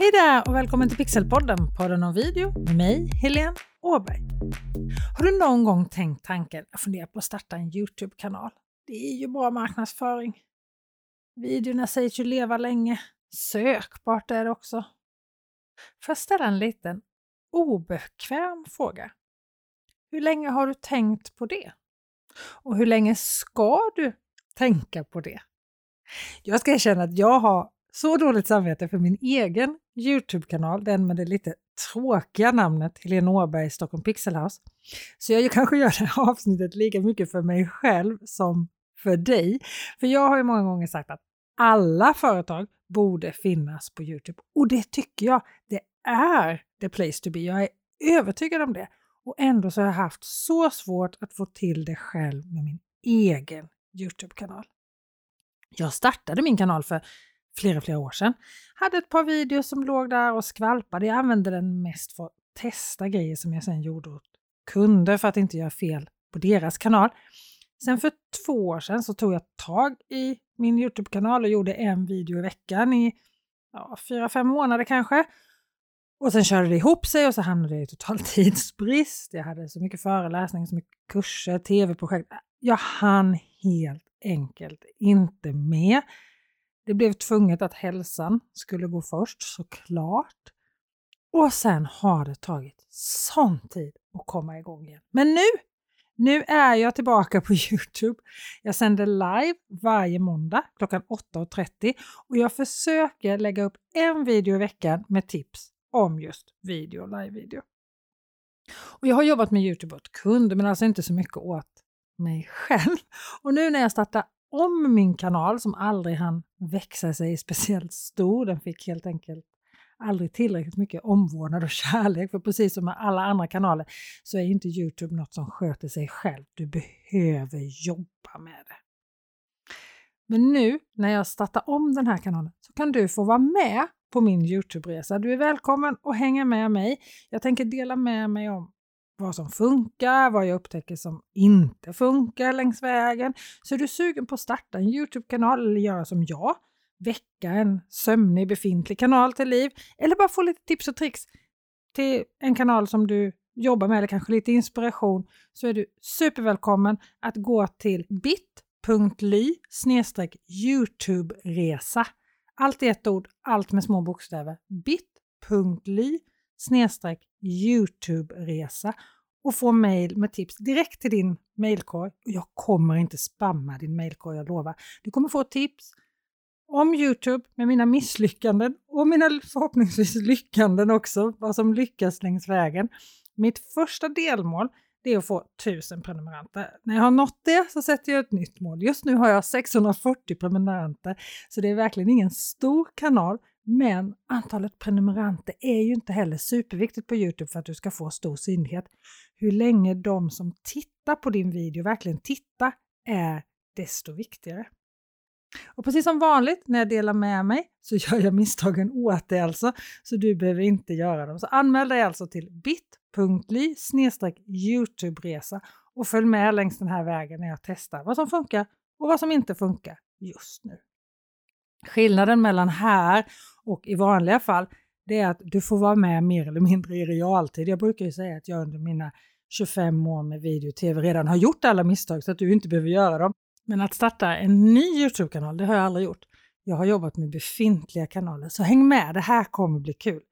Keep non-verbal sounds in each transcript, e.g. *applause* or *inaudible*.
Hej där och välkommen till Pixelpodden, podden om video med mig, Helene Åberg. Har du någon gång tänkt tanken att fundera på att starta en Youtube-kanal? Det är ju bra marknadsföring. Videorna sägs ju leva länge. Sökbart är det också. Får jag ställa en liten obekväm fråga? Hur länge har du tänkt på det? Och hur länge ska du tänka på det? Jag ska erkänna att jag har så dåligt samvete för min egen Youtube-kanal, den med det lite tråkiga namnet Helene Åberg Stockholm Pixelhouse. Så jag kanske gör det här avsnittet lika mycket för mig själv som för dig. För jag har ju många gånger sagt att alla företag borde finnas på Youtube och det tycker jag. Det är the place to be. Jag är övertygad om det. Och ändå så har jag haft så svårt att få till det själv med min egen Youtube-kanal. Jag startade min kanal för flera, flera år sedan. Hade ett par videos som låg där och skvalpade. Jag använde den mest för att testa grejer som jag sen gjorde åt kunder för att inte göra fel på deras kanal. Sen för två år sedan så tog jag tag i min Youtube-kanal och gjorde en video i veckan i ja, fyra, fem månader kanske. Och sen körde det ihop sig och så hamnade jag i total *laughs* tidsbrist. Jag hade så mycket föreläsningar, så mycket kurser, tv-projekt. Jag hann helt enkelt inte med. Det blev tvunget att hälsan skulle gå först såklart. Och sen har det tagit sån tid att komma igång igen. Men nu, nu är jag tillbaka på *laughs* Youtube. Jag sänder live varje måndag klockan 8.30 och jag försöker lägga upp en video i veckan med tips om just video och live-video. Och jag har jobbat med Youtube åt kunder men alltså inte så mycket åt mig *laughs* själv. Och nu när jag startar om min kanal som aldrig hann växa sig speciellt stor. Den fick helt enkelt aldrig tillräckligt mycket omvårdnad och *laughs* kärlek. För precis som med alla andra kanaler så är inte Youtube något som sköter sig själv. Du behöver jobba med det. Men nu när jag startar om den här kanalen så kan du få vara med på min Youtube-resa. Du är välkommen att hänga med mig. Jag tänker dela med mig om vad som funkar, vad jag upptäcker som inte funkar längs vägen. Så är du sugen på att starta en Youtube-kanal eller göra som jag, väcka en sömnig befintlig kanal till liv eller bara få lite tips och tricks till en kanal som du jobbar med eller kanske lite inspiration så är du supervälkommen att gå till bit.ly Youtube-resa. Allt i ett ord, allt med små bokstäver. bit.ly Youtube-resa och få mail med tips direkt till din mailkorg. Jag kommer inte spamma din mailkorg, jag lovar. Du kommer få tips om Youtube med mina misslyckanden och mina förhoppningsvis lyckanden också, vad som lyckas längs vägen. Mitt första delmål det är att få 1000 prenumeranter. När jag har nått det så sätter jag ett nytt mål. Just nu har jag 640 prenumeranter, så det är verkligen ingen stor kanal, men antalet prenumeranter är ju inte heller superviktigt på Youtube för att du ska få stor synlighet. Hur länge de som tittar på din video verkligen tittar är desto viktigare. Och precis som vanligt när jag delar med mig så *laughs* gör jag misstagen åt dig alltså, så du behöver inte göra dem. Så anmäl dig alltså till bit.ly Youtube-resa och följ med längs den här vägen när jag testar vad som funkar och vad som inte funkar just nu. Skillnaden mellan här och i vanliga fall det är att du får vara med mer eller mindre i realtid. Jag brukar ju säga att jag under mina 25 år med video och tv redan har gjort alla misstag så att du inte behöver göra dem. Men att starta en ny Youtube-kanal, det har jag aldrig gjort. Jag har jobbat med befintliga kanaler, så häng med, det här kommer bli kul.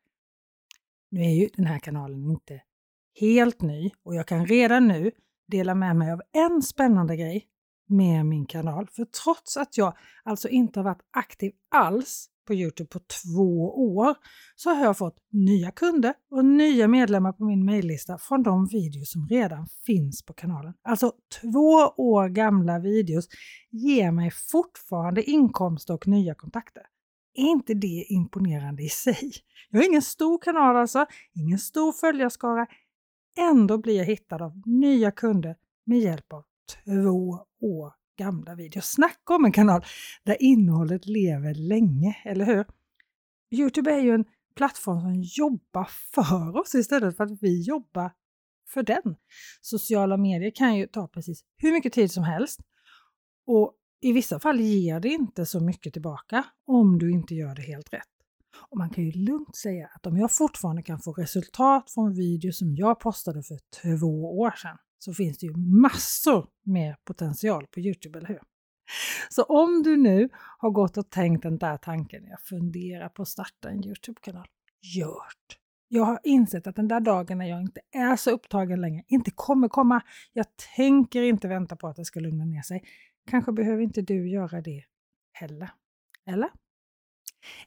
Nu är ju den här kanalen inte helt ny och jag kan redan nu dela med mig av en spännande grej med min kanal. För trots att jag alltså inte har varit aktiv alls på Youtube på två år så har jag fått nya kunder och nya medlemmar på min mejllista från de videos som redan finns på kanalen. Alltså två år gamla videos ger mig fortfarande inkomster och nya kontakter. Är inte det imponerande i sig? Jag har ingen stor kanal alltså, ingen stor följarskara. Ändå blir jag hittad av nya kunder med hjälp av två år gamla videos. Snacka om en kanal där innehållet lever länge, eller hur? Youtube är ju en plattform som jobbar för oss istället för att vi jobbar för den. Sociala medier kan ju ta precis hur mycket tid som helst och i vissa fall ger det inte så mycket tillbaka om du inte gör det helt rätt. Och man kan ju lugnt säga att om jag fortfarande kan få resultat från video som jag postade för två år sedan så finns det ju massor med potential på Youtube, eller hur? Så om du nu har gått och tänkt den där tanken, jag funderar på att starta en Youtube-kanal, Gör det! Jag har insett att den där dagen när jag inte är så upptagen längre inte kommer komma. Jag tänker inte vänta på att det ska lugna ner sig. Kanske behöver inte du göra det heller. Eller?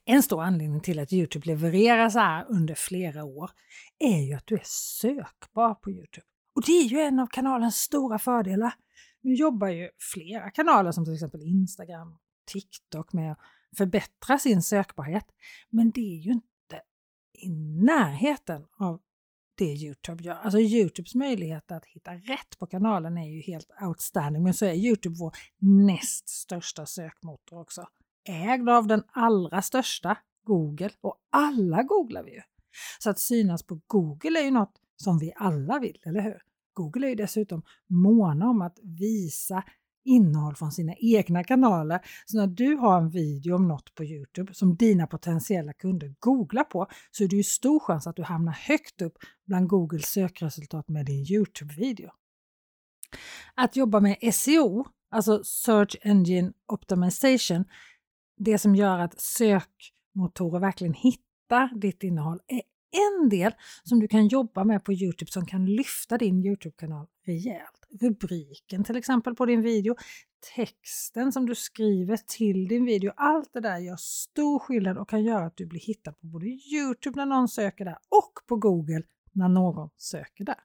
En stor anledning till att Youtube levererar så här under flera år är ju att du är sökbar på Youtube. Och det är ju en av kanalens stora fördelar. Nu jobbar ju flera kanaler som till exempel Instagram, TikTok med att förbättra sin sökbarhet. Men det är ju inte i närheten av det Youtube gör. Alltså Youtubes möjlighet att hitta rätt på kanalen är ju helt outstanding. Men så är Youtube vår näst största sökmotor också. Ägd av den allra största, Google. Och alla googlar vi ju. Så att synas på Google är ju något som vi alla vill, eller hur? Google är ju dessutom måna om att visa innehåll från sina egna kanaler. Så när du har en video om något på Youtube som dina potentiella kunder googlar på så är det ju stor chans att du hamnar högt upp bland Googles sökresultat med din Youtube-video. Att jobba med SEO, alltså Search Engine Optimization, det som gör att sökmotorer verkligen hittar ditt innehåll, är en del som du kan jobba med på Youtube som kan lyfta din Youtube-kanal rejält rubriken till exempel på din video, texten som du skriver till din video. Allt det där gör stor skillnad och kan göra att du blir hittad på både Youtube när någon söker där och på Google när någon söker där.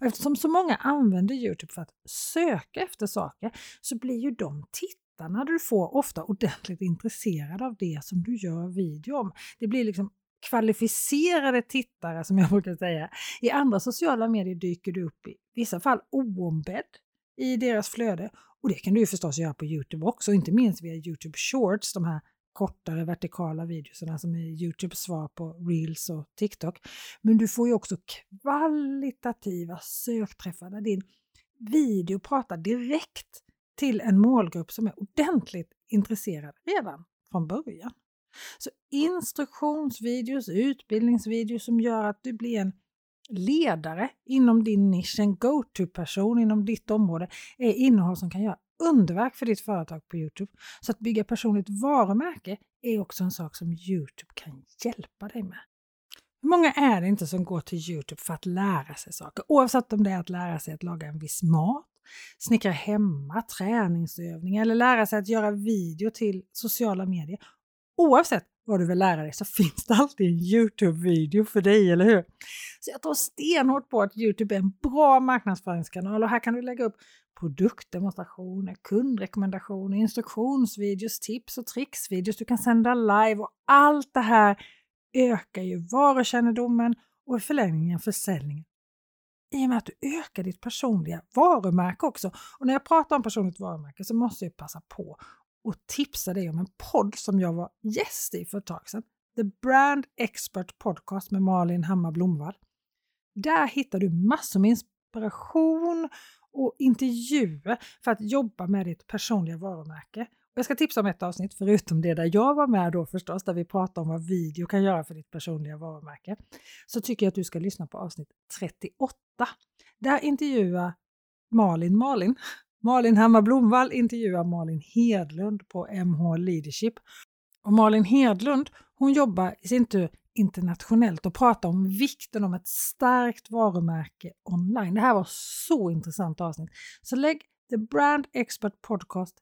Och eftersom så många använder Youtube för att söka efter saker så blir ju de tittarna du får ofta ordentligt intresserade av det som du gör video om. Det blir liksom kvalificerade tittare som jag *laughs* brukar säga. I andra sociala medier dyker du upp i vissa fall oombedd i deras flöde och det kan du ju förstås göra på Youtube också, inte minst via Youtube Shorts, de här kortare vertikala videorna som är Youtubes svar på Reels och TikTok. Men du får ju också kvalitativa sökträffar där din video pratar direkt till en målgrupp som är ordentligt intresserad redan från början. Så instruktionsvideos, utbildningsvideos som gör att du blir en ledare inom din nisch, en go-to-person inom ditt område, är innehåll som kan göra underverk för ditt företag på Youtube. Så att bygga personligt varumärke är också en sak som Youtube kan hjälpa dig med. Hur många är det inte som går till Youtube för att lära sig saker? Oavsett om det är att lära sig att laga en viss mat, snickra hemma, träningsövningar eller lära sig att göra video till sociala medier oavsett vad du vill lära dig så *laughs* finns det alltid en Youtube-video för dig, eller hur? Så jag tror stenhårt på att Youtube är en bra marknadsföringskanal och här kan du lägga upp produktdemonstrationer, kundrekommendationer, instruktionsvideos, tips och tricksvideos. Du kan sända live och allt det här ökar ju varukännedomen och i förlängningen försäljningen. I och med att du ökar ditt personliga varumärke också. Och när jag pratar om personligt varumärke så måste jag passa på och tipsa dig om en podd som jag var gäst i för ett tag sedan. The Brand Expert Podcast med Malin Hammar Blomvall. Där hittar du massor med inspiration och intervjuer för att jobba med ditt personliga varumärke. Jag ska tipsa om ett avsnitt, förutom det där jag var med då förstås, där vi pratade om vad video kan göra för ditt personliga varumärke. Så tycker jag att du ska lyssna på avsnitt 38. Där intervjuar Malin Malin Malin Hammar Blomvall intervjuar Malin Hedlund på MH Leadership. Och Malin Hedlund hon jobbar i sin tur internationellt och pratar om vikten om ett starkt varumärke online. Det här var så intressant avsnitt. Så lägg The Brand Expert Podcast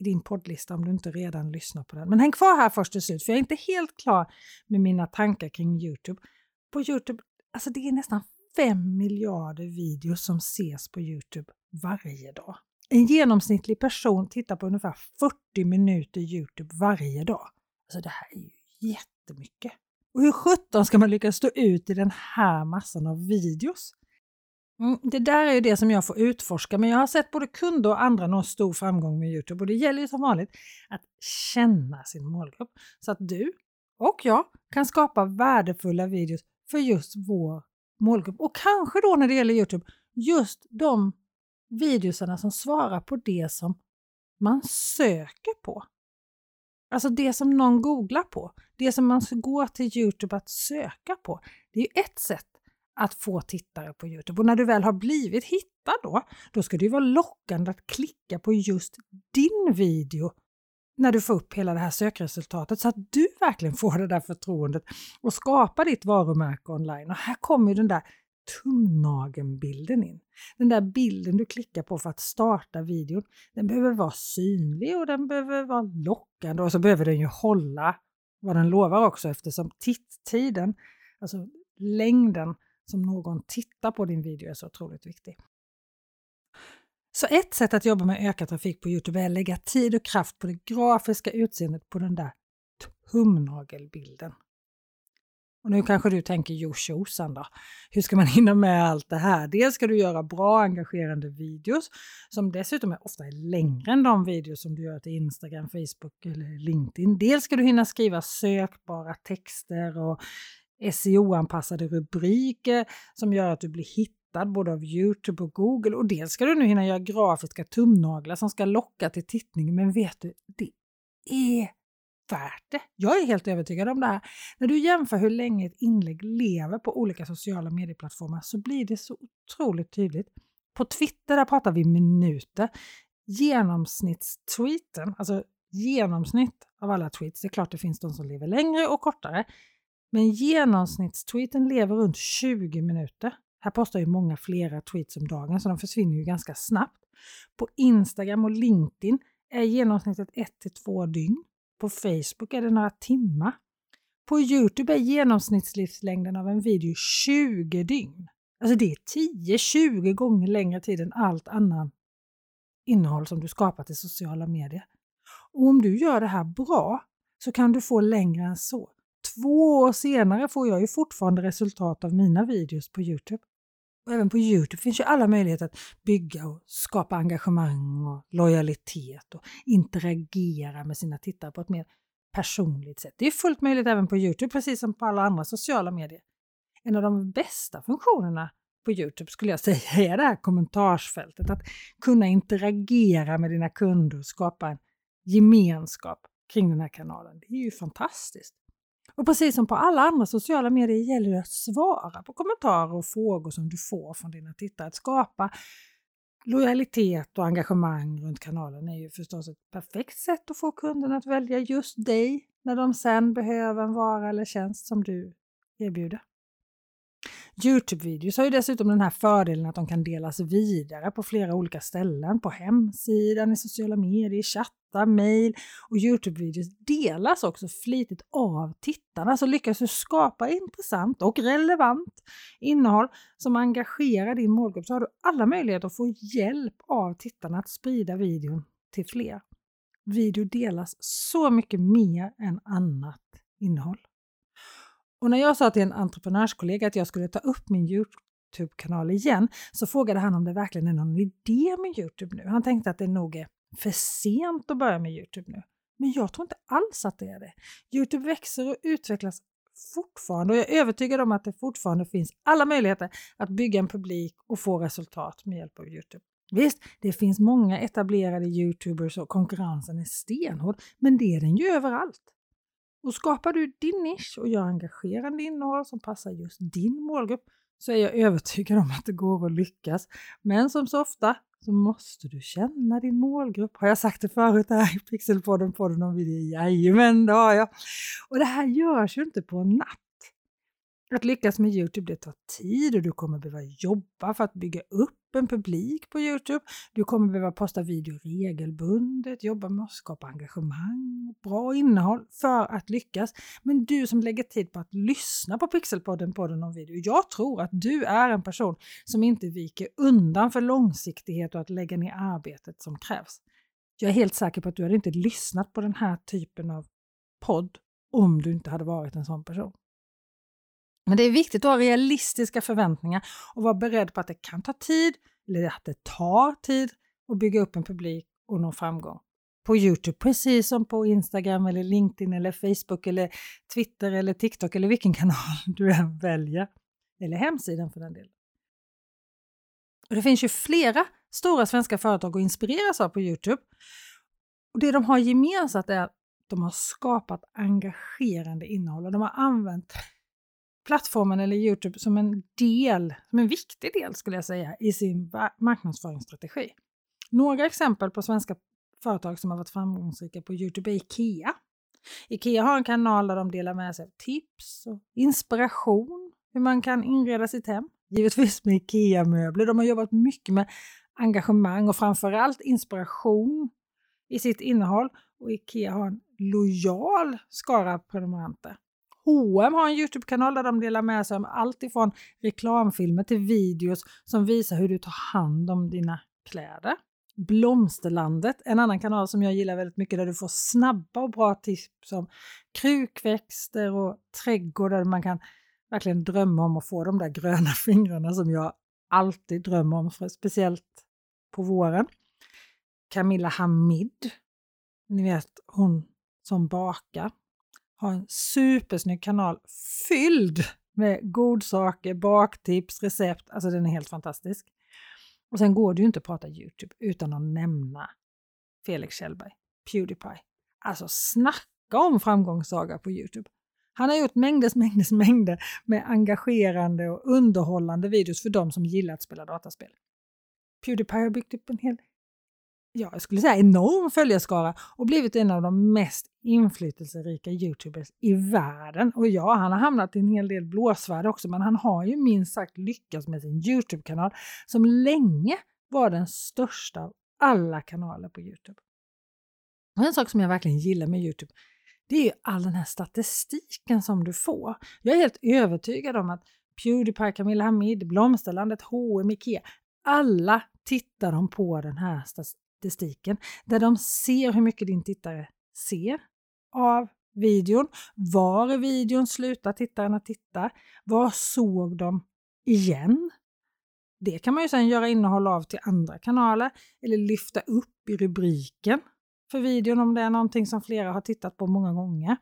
i din poddlista om du inte redan lyssnar på den. Men häng kvar här först till slut för jag är inte helt klar med mina tankar kring Youtube. På Youtube, alltså det är nästan 5 miljarder videos som ses på Youtube varje dag. En genomsnittlig person tittar på ungefär 40 minuter Youtube varje dag. Alltså det här är ju jättemycket. Och hur sjutton ska man lyckas stå ut i den här massan av videos? Mm, det där är ju det som jag får utforska, men jag har sett både kunder och andra nå stor framgång med Youtube och det gäller ju som vanligt att känna sin målgrupp så att du och jag kan skapa värdefulla videos för just vår målgrupp och kanske då när det gäller Youtube just de videosarna som svarar på det som man söker på. Alltså det som någon googlar på, det som man går till Youtube att söka på. Det är ju ett sätt att få tittare på Youtube. Och när du väl har blivit hittad då, då ska det ju vara lockande att klicka på just din video när du får upp hela det här sökresultatet så att du verkligen får det där förtroendet och skapar ditt varumärke online. Och här kommer ju den där tumnagelbilden in. Den där bilden du klickar på för att starta videon, den behöver vara synlig och den behöver vara lockande och så behöver den ju hålla vad den lovar också eftersom titttiden, alltså längden som någon tittar på din video är så otroligt viktig. Så ett sätt att jobba med ökad trafik på Youtube är att lägga tid och kraft på det grafiska utseendet på den där tumnagelbilden. Och nu kanske du tänker, jo tjosan då, hur ska man hinna med allt det här? Dels ska du göra bra engagerande videos som dessutom är ofta är längre än de videos som du gör till Instagram, Facebook eller LinkedIn. Dels ska du hinna skriva sökbara texter och SEO-anpassade rubriker som gör att du blir hittad både av Youtube och Google och dels ska du nu hinna göra grafiska tumnaglar som ska locka till tittning. Men vet du, det är värt det. Jag är helt övertygad om det här. När du jämför hur länge ett inlägg lever på olika sociala medieplattformar så blir det så otroligt tydligt. På Twitter där pratar vi minuter. Genomsnittstweeten, alltså genomsnitt av alla tweets, det är klart det finns de som lever längre och kortare, men genomsnittstweeten lever runt 20 minuter. Här postar ju många flera tweets om dagen så de försvinner ju ganska snabbt. På Instagram och LinkedIn är genomsnittet 1 till 2 dygn. På Facebook är det några timmar. På Youtube är genomsnittslivslängden av en video 20 dygn. Alltså det är 10-20 gånger längre tid än allt annat innehåll som du skapat i sociala medier. Och om du gör det här bra så kan du få längre än så. Två år senare får jag ju fortfarande resultat av mina videos på Youtube. Och även på Youtube finns ju alla möjligheter att bygga och skapa engagemang och lojalitet och interagera med sina tittare på ett mer personligt sätt. Det är fullt möjligt även på Youtube, precis som på alla andra sociala medier. En av de bästa funktionerna på Youtube skulle jag *laughs* säga är det här kommentarsfältet. Att kunna interagera med dina kunder och skapa en gemenskap kring den här kanalen. Det är ju fantastiskt. Och precis som på alla andra sociala medier gäller det att svara på kommentarer och frågor som du får från dina tittare. Att skapa lojalitet och engagemang runt kanalen är ju förstås ett perfekt sätt att få kunderna att välja just dig när de sen behöver en vara eller tjänst som du erbjuder. Youtube-videos har ju dessutom den här fördelen att de kan delas vidare på flera olika ställen, på hemsidan, i sociala medier, i chattar, mejl och Youtube-videos delas också flitigt av tittarna så lyckas du skapa intressant och relevant innehåll som engagerar din målgrupp så har du alla möjligheter att få hjälp av tittarna att sprida videon till fler. Video delas så mycket mer än annat innehåll. Och när jag sa till en entreprenörskollega att jag skulle ta upp min Youtube-kanal igen så frågade han om det verkligen är någon idé med Youtube nu. Han tänkte att det nog är för sent att börja med Youtube nu. Men jag tror inte alls att det är det. Youtube växer och utvecklas fortfarande och jag är övertygad om att det fortfarande finns alla möjligheter att bygga en publik och få resultat med hjälp av Youtube. Visst, det finns många etablerade Youtubers och konkurrensen är stenhård, men det är den ju överallt. Och skapar du din nisch och gör engagerande innehåll som passar just din målgrupp så är jag övertygad om att det går att lyckas. Men som så ofta så måste du känna din målgrupp. Har jag sagt det förut här i Pixelpodden, podden om video? Jajamän, det har jag. Och det här görs ju inte på en natt. Att lyckas med Youtube det tar tid och du kommer behöva jobba för att bygga upp en publik på Youtube. Du kommer behöva posta video regelbundet, jobba med att skapa engagemang och bra innehåll för att lyckas. Men du som lägger tid på att lyssna på Pixelpodden, podden om video. Jag tror att du är en person som inte viker undan för långsiktighet och att lägga ner arbetet som krävs. Jag är helt säker på att du hade inte lyssnat på den här typen av podd om du inte hade varit en sån person. Men det är viktigt att ha realistiska förväntningar och vara beredd på att det kan ta tid, eller att det tar tid att bygga upp en publik och nå framgång. På Youtube, precis som på Instagram, eller LinkedIn, eller Facebook, eller Twitter, eller TikTok, eller vilken kanal *laughs* du än väljer. Eller hemsidan för den delen. Och det finns ju flera stora svenska företag att inspireras av på Youtube. Och Det de har gemensamt är att de har skapat engagerande innehåll och de har använt plattformen eller Youtube som en del, som en viktig del skulle jag säga, i sin marknadsföringsstrategi. Några exempel på svenska företag som har varit framgångsrika på Youtube är IKEA. IKEA har en kanal där de delar med sig av tips och inspiration hur man kan inreda sitt hem. Givetvis med IKEA-möbler. De har jobbat mycket med engagemang och framförallt inspiration i sitt innehåll. Och IKEA har en lojal skara prenumeranter. H&M har en Youtube-kanal där de delar med sig om allt ifrån reklamfilmer till videos som visar hur du tar hand om dina kläder. Blomsterlandet, en annan kanal som jag gillar väldigt mycket där du får snabba och bra tips om krukväxter och trädgårdar man kan verkligen drömma om att få de där gröna *laughs* fingrarna som jag alltid drömmer om, speciellt på våren. Camilla Hamid, ni vet hon som bakar, har en supersnygg kanal fylld med godsaker, baktips, recept. Alltså den är helt fantastisk. Och sen går det ju inte att prata Youtube utan att nämna Felix Kjellberg, Pewdiepie. Alltså snacka om framgångssaga på Youtube. Han har gjort mängdes, *laughs* mängdes, mängder med engagerande och underhållande videos för de som gillar att spela dataspel. Pewdiepie har byggt upp en hel ja, jag skulle säga enorm följarskara och blivit en av de mest inflytelserika Youtubers i världen. Och ja, han har hamnat i en hel del blåsväder också, men han har ju minst sagt lyckats med sin Youtube-kanal som länge var den största av alla kanaler på Youtube. Och en sak som jag verkligen gillar med Youtube, det är ju all den här statistiken som du får. Jag är helt övertygad om att Pewdiepie, Camilla Hamid, Blomsterlandet, H&M, Ikea, alla tittar de på den här statistiken där de ser hur mycket din tittare ser av videon. Var i videon slutar tittarna titta? Var såg de igen? Det kan man ju sedan göra innehåll av till andra kanaler eller lyfta upp i rubriken för videon om det är någonting som flera har tittat på många gånger.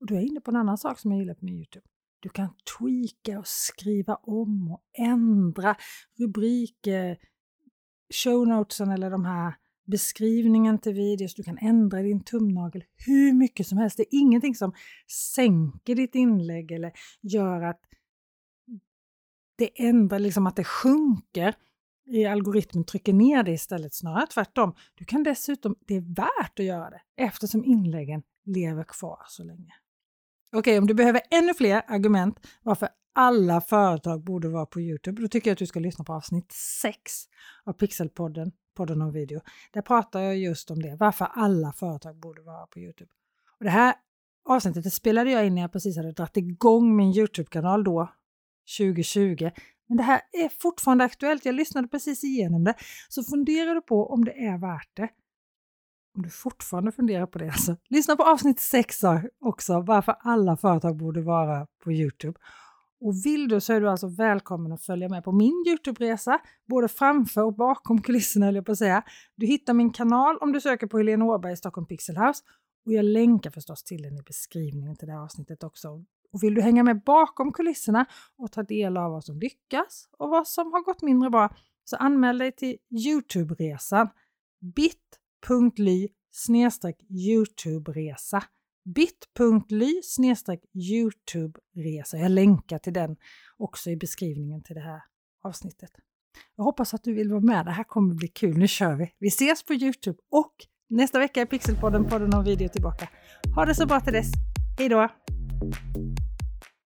Och då är jag inne på en annan sak som jag gillar med Youtube. Du kan tweaka och skriva om och ändra rubriker, show notesen eller de här beskrivningen till videos, du kan ändra din tumnagel hur mycket som helst. Det är ingenting som sänker ditt inlägg eller gör att det ändrar, liksom att det sjunker i algoritmen trycker ner det istället, snarare tvärtom. Du kan dessutom, det är värt att göra det eftersom inläggen lever kvar så länge. Okej, okay, om du behöver ännu fler argument varför alla företag borde vara på Youtube, då tycker jag att du ska lyssna på avsnitt 6 av Pixelpodden podden om video. Där pratar jag just om det, varför alla företag borde vara på Youtube. Och det här avsnittet det spelade jag in när jag precis hade dragit igång min Youtube-kanal då, 2020. Men det här är fortfarande aktuellt, jag lyssnade precis igenom det. Så funderar du på om det är värt det. Om du fortfarande funderar på det, alltså. lyssna på avsnitt 6 också, varför alla företag borde vara på Youtube. Och vill du så är du alltså välkommen att följa med på min Youtube-resa, både framför och bakom kulisserna höll jag på att säga. Du hittar min kanal om du söker på Helene Åberg i Stockholm Pixel House och jag länkar förstås till den i beskrivningen till det här avsnittet också. Och vill du hänga med bakom kulisserna och ta del av vad som lyckas och vad som har gått mindre bra så anmäl dig till Youtube-resan bit.ly Youtube-resa bit.ly Youtube-resa. Jag länkar till den också i beskrivningen till det här avsnittet. Jag hoppas att du vill vara med. Det här kommer bli kul. Nu kör vi! Vi ses på Youtube och nästa vecka är Pixelpodden, podden om video tillbaka. Ha det så bra till dess. Hej då!